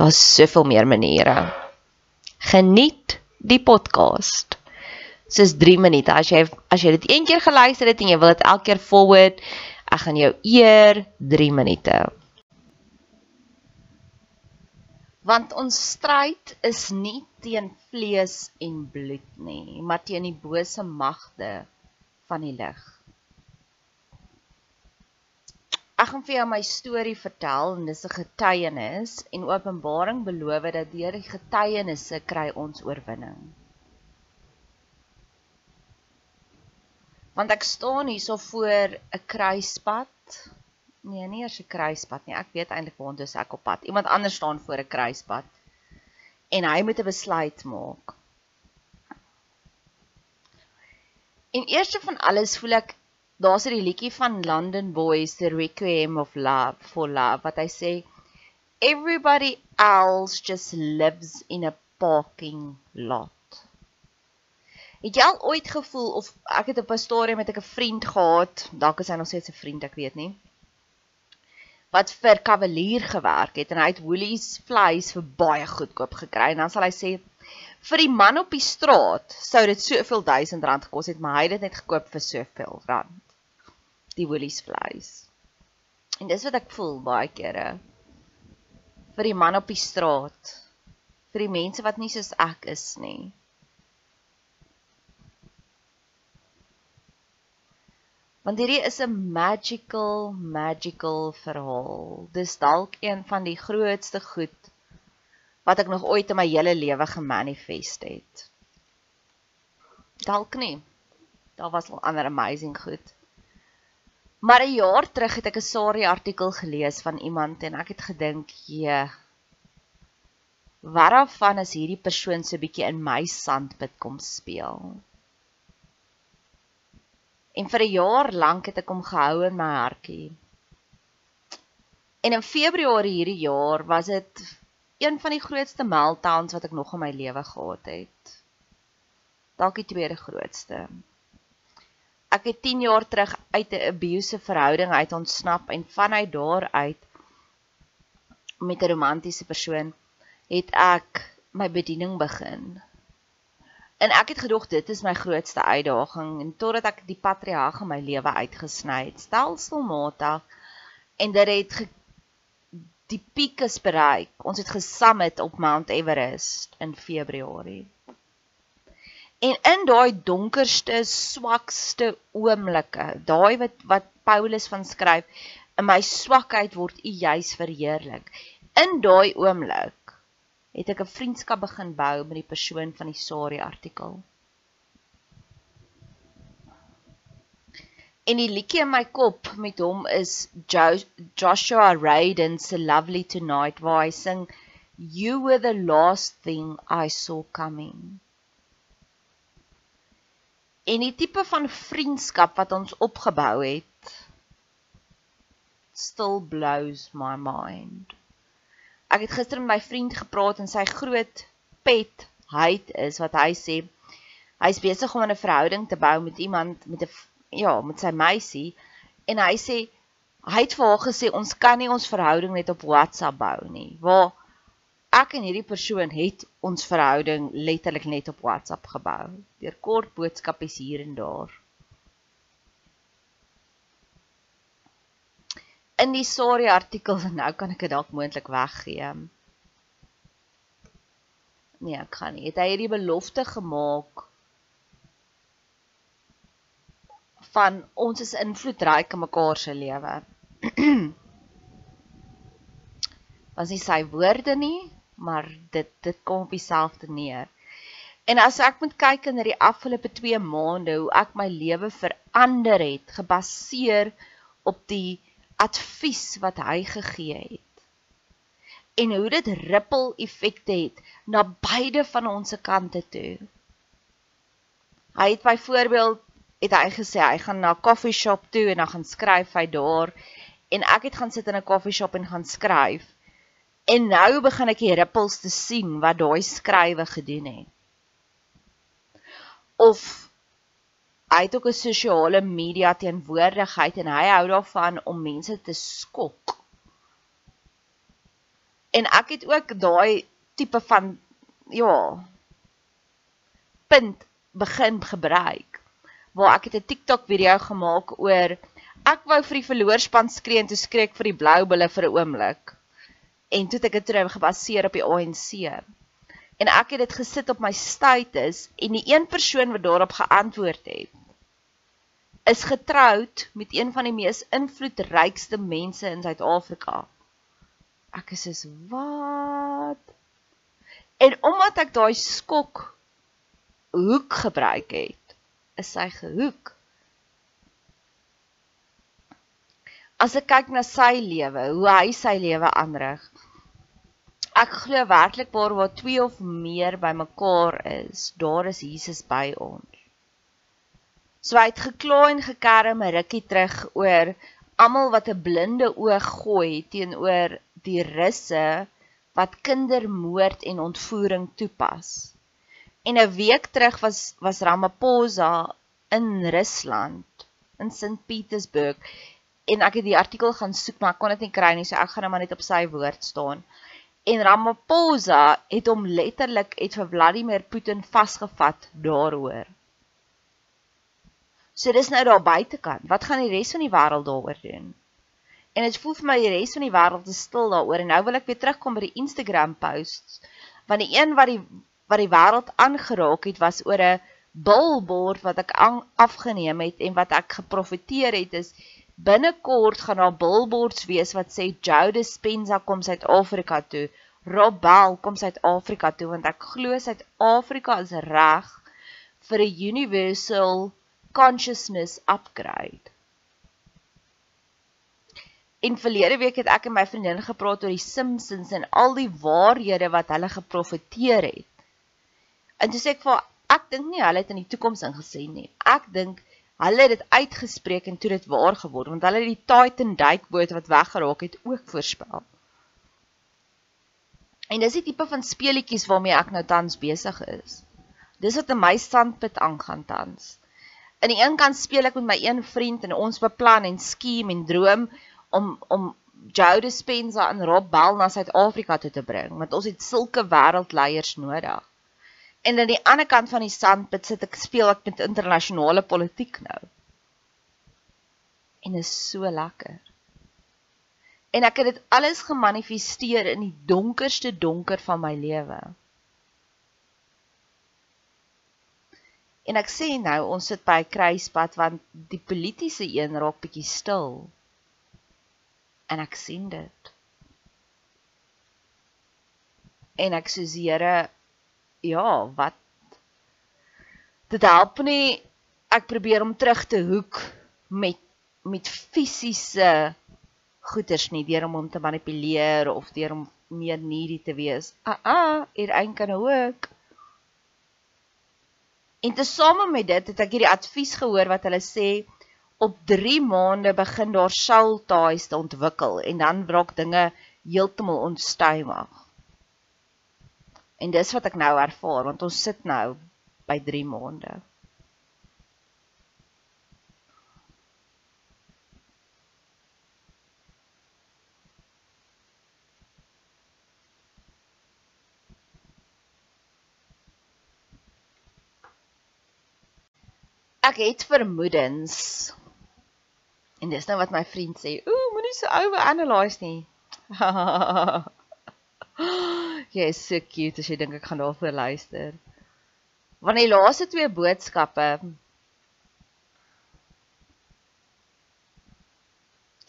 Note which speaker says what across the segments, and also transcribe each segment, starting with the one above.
Speaker 1: Daar's soveel meer maniere. Geniet die podcast. Dis 3 minute. As jy as jy dit een keer geluister het en jy wil dit elke keer forward, ek gaan jou eer 3 minute. Want ons stryd is nie teen vlees en bloed nie, maar teen die bose magte van die lig. Ek gaan vir jou my storie vertel en dis 'n getuienis en Openbaring beloof dat deur die getuienisse kry ons oorwinning. Want ek staan hierso voor 'n kruispunt. Nee, nie eers 'n kruispunt nie. Ek weet eintlik waar ons ek op pad. Iemand anders staan voor 'n kruispunt en hy moet 'n besluit maak. En eerste van alles voel ek daar's 'n liedjie van London Boys the Requiem of Love for Love wat hy sê everybody else just lives in a parking lot. Het jy al ooit gevoel of ek het op 'n stadium met 'n vriend gehad, dalk is hy nog steeds 'n vriend, ek weet nie. Wat vir Cavalier gewerk het en hy het Woolies vleis vir baie goedkoop gekry en dan sal hy sê vir die man op die straat sou dit soveel duisend rand gekos het, maar hy het dit net gekoop vir soveel rand die woolies vleis. En dis wat ek voel baie kere vir die man op die straat, vir die mense wat nie soos ek is nie. Want hierdie is 'n magical magical verhaal. Dis dalk een van die grootste goed wat ek nog ooit in my hele lewe gemanifest het. Dalk nie. Daar was al ander amazing goed. Maar 'n jaar terug het ek 'n Sari artikel gelees van iemand en ek het gedink, "Jee. Waarvan is hierdie persoon so bietjie in my sandpit kom speel?" En vir 'n jaar lank het ek hom gehou in my hartjie. En in Februarie hierdie jaar was dit een van die grootste meltdowns wat ek nog in my lewe gehad het. Dalk die tweede grootste. Ek het 10 jaar terug uit 'n abusive verhouding uit ontsnap en vanuit daar uit met 'n romantiese persoon het ek my bediening begin. En ek het gedog dit is my grootste uitdaging en totdat ek die patriarg in my lewe uitgesny het, stelselmatig en dit het die piek is bereik. Ons het gesummit op Mount Everest in Februarie. En in daai donkerste, swakste oomblikke, daai wat wat Paulus van skryf, in my swakheid word U juis verheerlik. In daai oomblik het ek 'n vriendskap begin bou met die persoon van die Sari artikel. En die liedjie in my kop met hom is jo Joshua Raiden se Lovely Tonight waar hy sing You were the last thing I saw coming. En die tipe van vriendskap wat ons opgebou het still blows my mind. Ek het gister met my vriend gepraat en sy groot pet hyt is wat hy sê hy's besig om 'n verhouding te bou met iemand met 'n ja, met sy meisie en hy sê hy het vir haar gesê ons kan nie ons verhouding net op WhatsApp bou nie. Waar ek en hierdie persoon het ons verhouding letterlik net op WhatsApp gebou deur kort boodskapies hier en daar. In die sorry artikel nou kan ek dit dalk moontlik weggee. Nee, ek kan nie. Het hy hierdie belofte gemaak van ons is invloedryk in mekaar se lewe. Was nie sy woorde nie, maar dit dit kom op dieselfde neer. En as ek moet kyk in die afgelope 2 maande hoe ek my lewe verander het gebaseer op die advies wat hy gegee het. En hoe dit ripple effekte het na beide van ons kante toe. Hy het byvoorbeeld het hy gesê hy gaan na 'n koffie shop toe en dan gaan skryf hy daar en ek het gaan sit in 'n koffie shop en gaan skryf. En nou begin ek die rippels te sien wat daai skrywe gedoen het. Of hy het ook 'n sosiale media teenwoordigheid en hy hou daarvan om mense te skok. En ek het ook daai tipe van ja punt begin gebruik waar ek het 'n TikTok video gemaak oor ek wou vir die verloorspan skree en toe skree ek vir die blou bulle vir 'n oomblik. En toe het ek dit terug gebaseer op die ANC. En ek het dit gesit op my status en die een persoon wat daarop geantwoord het is getroud met een van die mees invloedrykste mense in Suid-Afrika. Ek is soos wat? En omdat ek daai skok hoek gebruik het, is sy gehoek. As ek kyk na sy lewe, hoe hy sy lewe aanrig. Ek glo werklik waar waar twee of meer bymekaar is, daar is Jesus by ons. So hy het gekla en gekerm 'n rukkie terug oor almal wat 'n blinde oog gooi teenoor die russe wat kindermoord en ontvoering toepas. En 'n week terug was was Ramaphosa in Rusland in St Petersburg en ek het die artikel gaan soek maar ek kon dit nie kry nie so ek gaan net maar net op sy woord staan. En Ramaphosa het hom letterlik het vir Vladimir Putin vasgevat daaroor. So dis nou daar buitekant. Wat gaan die res van die wêreld daaroor doen? En dit voel vir my die res van die wêreld is stil daaroor en nou wil ek weer terugkom by die Instagram posts want die een wat die wat die wêreld aangeraak het was oor 'n billboard wat ek afgeneem het en wat ek geprofeteer het is binnekort gaan daar billboards wees wat sê Joe Dispenza kom Suid-Afrika toe, Rob Bell kom Suid-Afrika toe want ek glo Suid-Afrika is reg vir 'n universal consciousness upgrade. In verlede week het ek en my vriendin gepraat oor die Simpsons en al die waarhede wat hulle geprofeteer het. En toe sê ek vir ek dink nie hulle het in die toekoms ingesien nie. Ek dink Hulle het dit uitgespreek en toe dit waar geword want hulle het die Titan duikboot wat weggeraak het ook voorspel. En dis die tipe van speletjies waarmee ek nou tans besig is. Dis wat in my standpunt aangaan tans. In die een kant speel ek met my een vriend en ons beplan en skiem en droom om om Joe Dispenza en Rob Bell na Suid-Afrika toe te bring want ons het sulke wêreldleiers nodig. En aan die ander kant van die sandpit sit ek speel ek met internasionale politiek nou. En is so lekker. En ek het dit alles gemanifesteer in die donkerste donker van my lewe. En ek sê nou ons sit by 'n kruispunt want die politieke een raak bietjie stil. En ek sien dit. En ek sê Here, ja, wat dit help nie ek probeer om terug te hoek met met fisiese goeders nie deur om hom te manipuleer of deur om meer needy te wees. Ah ah, hier een kan ook. En tesame met dit het ek hierdie advies gehoor wat hulle sê op 3 maande begin daar soul ties te ontwikkel en dan raak dinge heeltemal onstuimig. En dis wat ek nou ervaar want ons sit nou by 3 maande. Ek het vermoedens. En dis nou wat my vriend sê, "Ooh, moenie so oor analyse nie." Jy is so cute as jy dink ek gaan daarvoor luister. Want die laaste twee boodskappe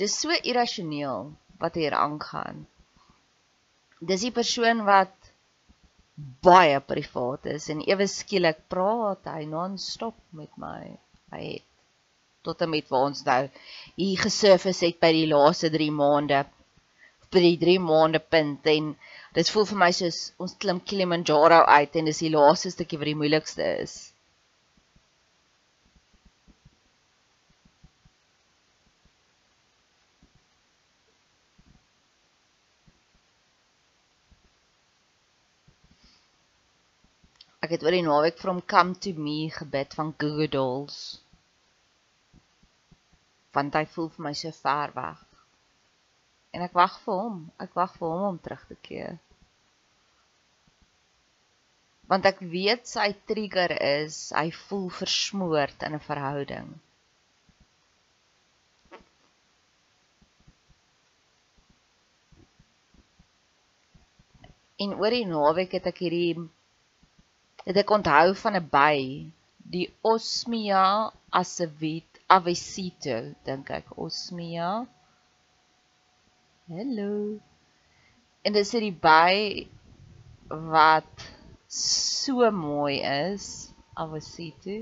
Speaker 1: Dis so irrasioneel wat hier aangaan. Dis die persoon wat baie privaat is en ewe skielik praat hy non-stop met my. Hy het tot en met waar ons nou hier gesurface het by die laaste 3 maande by die 3 maande punt en Dit voel vir my soos ons klim Kilimanjaro uit en dis die laaste stukkie wat die moeilikste is. Ek het oor die naweek van come to me gebid van Google Dolls. Want hy voel vir my so ver weg en ek wag vir hom. Ek wag vir hom om terug te keer. Want ek weet sy trigger is hy voel versmoord in 'n verhouding. En oor die naweek het ek hierdie het ek onthou van 'n by die Osmia asevit avesito dink ek Osmia Hallo. En dis hierdie by wat so mooi is, Awasitu.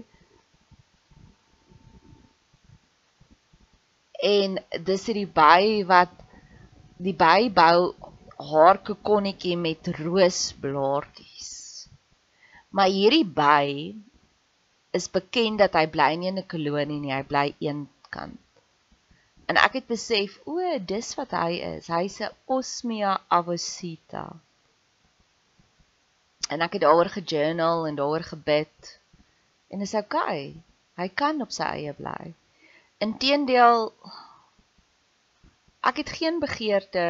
Speaker 1: En dis hierdie by wat die by bou haar kokonnetjie met roosblaartjies. Maar hierdie by is bekend dat hy bly nie in 'n kolonie nie, hy bly eenkant. En ek het besef, o, dis wat hy is. Hy's 'n Osmia avosita. En ek het daaroor gejournal en daaroor gebid. En dis oukei. Hy kan op sy eie bly. Inteendeel ek het geen begeerte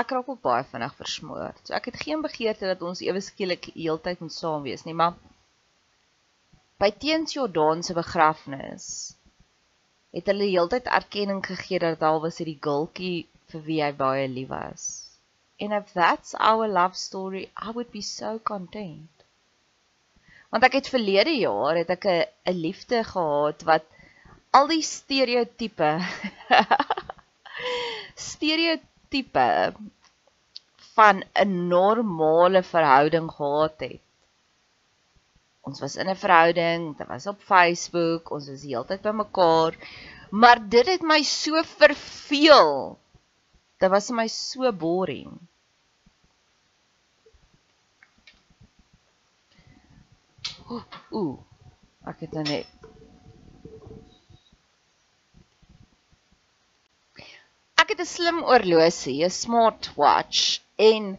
Speaker 1: ek raak ook baie vinnig versmoor. So ek het geen begeerte dat ons ewe skielik heeltyd moet saam wees nie, maar by teens Jordan se begrafnis het hulle heeltyd erkenning gegee dat daar was hierdie gultjie vir wie hy baie lief was. And if that's our love story, I would be so content. Want ek het verlede jaar het ek 'n 'n liefde gehad wat al die stereotipe stereotipe van 'n normale verhouding gehad het. Ons was in 'n verhouding, dit was op Facebook, ons was die hele tyd bymekaar. Maar dit het my so verveel. Dit was vir my so boring. Ooh, ooh. Ek het nou net Ek het 'n slim horlosie, 'n smartwatch en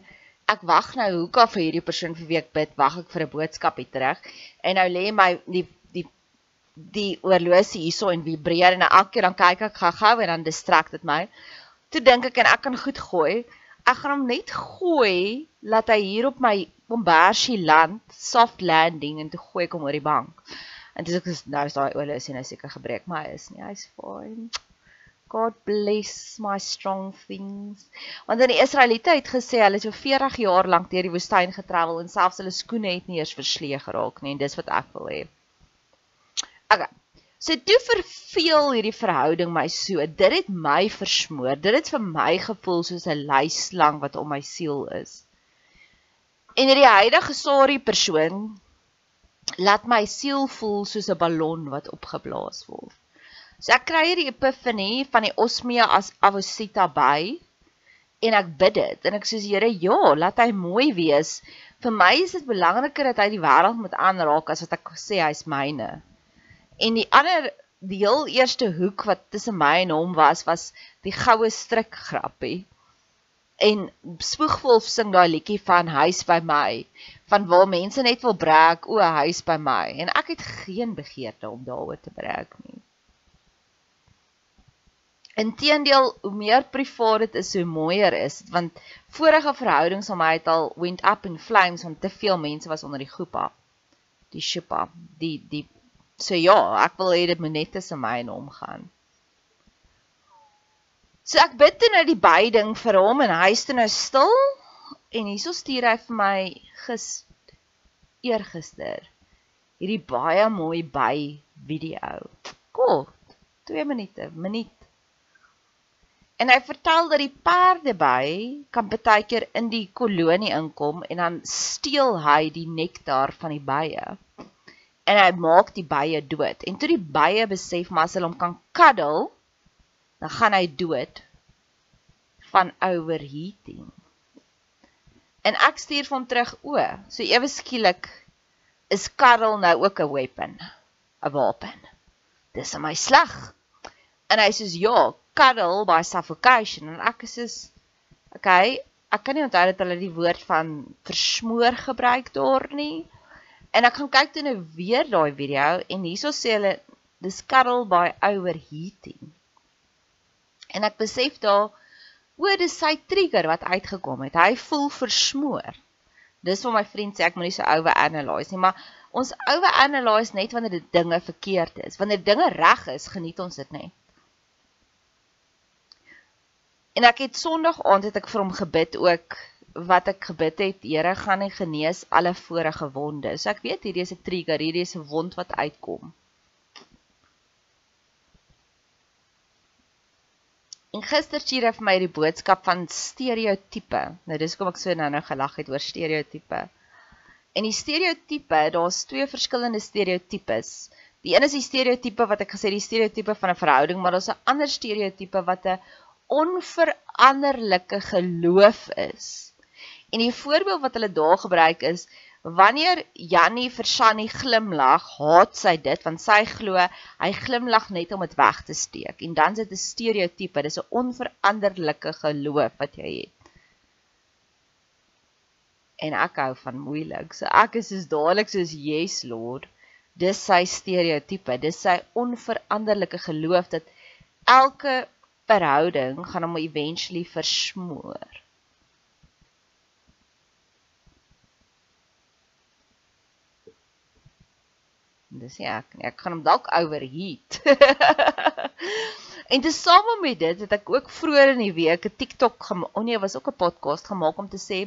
Speaker 1: ek wag nou hoeka vir hierdie persoon vir wie ek bid, wag ek vir 'n boodskap hier terug. En nou lê my die die die oorlosie hierso en vibreer en elke keer dan kyk ek gou-gou en dan distract dit my. Toe dink ek en ek kan goed gooi. Ek gaan hom net gooi laat hy hier op my bombersie land, soft landing en toe gooi ek hom oor die bank. En dis ek nou is daai oorlosie nou seker gebreek, maar hy is nie, hy's fine. God bless my strong things. Want dan die Israeliete het gesê hulle het so 40 jaar lank deur die woestyn getravel en selfs hulle skoene het nie eers verslee geraak nie en dis wat ek wil hê. Okay. So toe verveel hierdie verhouding my so. Dit het my versmoor. Dit het vir my gevoel soos 'n luislang wat om my siel is. En hierdie huidige sorry persoon laat my siel voel soos 'n ballon wat opgeblaas word. So ek kry hierdie epifanie van die osmia as avosita by en ek bid dit en ek sê Here, ja, laat hy mooi wees. Vir my is dit belangriker dat hy die wêreld moet aanraak as wat ek sê hy's myne. En die ander die heel eerste hoek wat tussen my en hom was was die goue stryk grappie. En Spoegwolf sing daai liedjie van huis by my van waar mense net wil breek o huis by my en ek het geen begeerte om daaroor te breek nie. Inteendeel, hoe meer privaat dit is, hoe mooier is dit want vorige verhoudings van my het al went up in flames want te veel mense was onder die groepa. Die shupa, die die so ja, ek wil hê dit moet net tussen my en hom gaan. So ek bid toe nou die byding vir hom en hy is toe nou stil en hierso stuur hy vir my gis eergister hierdie baie mooi by video. Kort, 2 minute, minuut En hy vertel dat die perde by kan baie keer in die kolonie inkom en dan steel hy die nektar van die bye. En hy maak die bye dood. En toe die bye besef maar as hulle hom kan cuddle, dan gaan hy dood van overheating. En ek stuur hom terug o, so ewe skielik is cuddle nou ook 'n weapon, 'n wapen. Dis my slag. En hy sê ja, cuddle by suffocation en ek is soos okay, ek kan nie onthou dat hulle die woord van versmoor gebruik daar nie. En ek gaan kyk toe nou weer daai video en hierso sê hulle dis cuddle by overheating. En ek besef daar o, dis sy trigger wat uitgekom het. Hy voel versmoor. Dis wat my vriend sê ek moenie so oor analyse nie, maar ons oor analyse net wanneer dit dinge verkeerd is. Wanneer dinge reg is, geniet ons dit net. En ek het Sondag aand het ek vir hom gebid ook wat ek gebid het, Here gaan hy genees alle vorige wonde. So ek weet hierdie is 'n trigger, hierdie is 'n wond wat uitkom. En gister stuur hy vir my die boodskap van stereotipe. Nou dis kom ek so nou-nou gelag het oor stereotipe. En die stereotipe, daar's twee verskillende stereotipes. Die een is die stereotipe wat ek gesê die stereotipe van 'n verhouding, maar daar's 'n ander stereotipe wat 'n onveranderlike geloof is. En die voorbeeld wat hulle daar gebruik is wanneer Jannie vir Shani glimlag, haat sy dit want sy glo hy glimlag net om dit weg te steek. En dan is dit 'n stereotipe, dis 'n onveranderlike geloof wat jy het. En ek hou van moeilik. So ek is soos dadelik soos yes Lord. Dis sy stereotipe, dis sy onveranderlike geloof dat elke verhouding gaan hom eventually versmoor. Dis ja, ek, ek gaan hom dalk overheat. en te same met dit het ek ook vroeër in die week 'n TikTok gemaak. Oh nee, was ook 'n podcast gemaak om te sê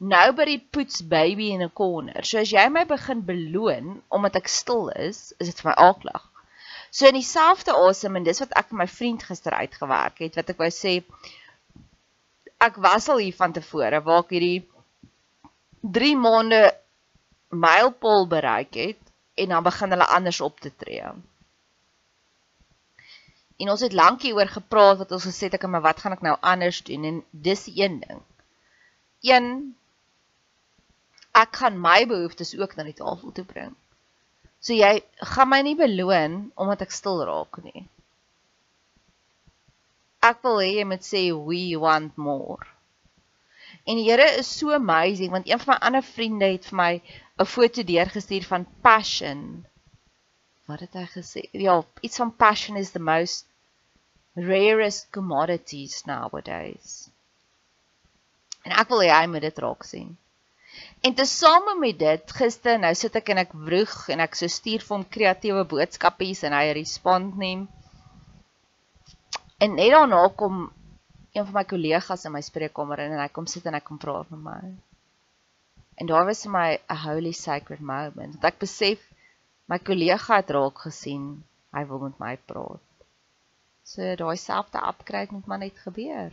Speaker 1: nobody puts baby in a corner. So as jy my begin beloon omdat ek stil is, is dit vir my aaklag. So in dieselfde asem en dis wat ek met my vriend gister uitgewerk het wat ek wou sê ek was al hier van tevore waar ek hierdie 3 maande mylpaal bereik het en dan begin hulle anders op te tree. En ons het lank hieroor gepraat wat ons gesê het ek maar wat gaan ek nou anders doen en dis een ding. Een ek gaan my behoeftes ook na die tafel toe bring. So jy gaan my nie beloon omdat ek stil raak nie. ek wil hê jy moet sê we want more. En die Here is so amazing want een van my ander vriende het vir my 'n foto deurgestuur van passion. Wat het hy gesê? Ja, iets van passion is the most rarest commodities nowadays. En ek wil hê hy moet dit raak sien. En tesame met dit, gister nou sit ek en ek vroeg en ek so stuur vir hom kreatiewe boodskapies en hy respond nie. En net daarna kom een van my kollegas in my spreekkamer in en hy kom sit en hy kom praat met my. En daar was vir my 'n holy sacred moment. Dat ek besef my kollega het raak gesien, hy wil met my praat. So daai selfde upgrade moet maar net gebeur.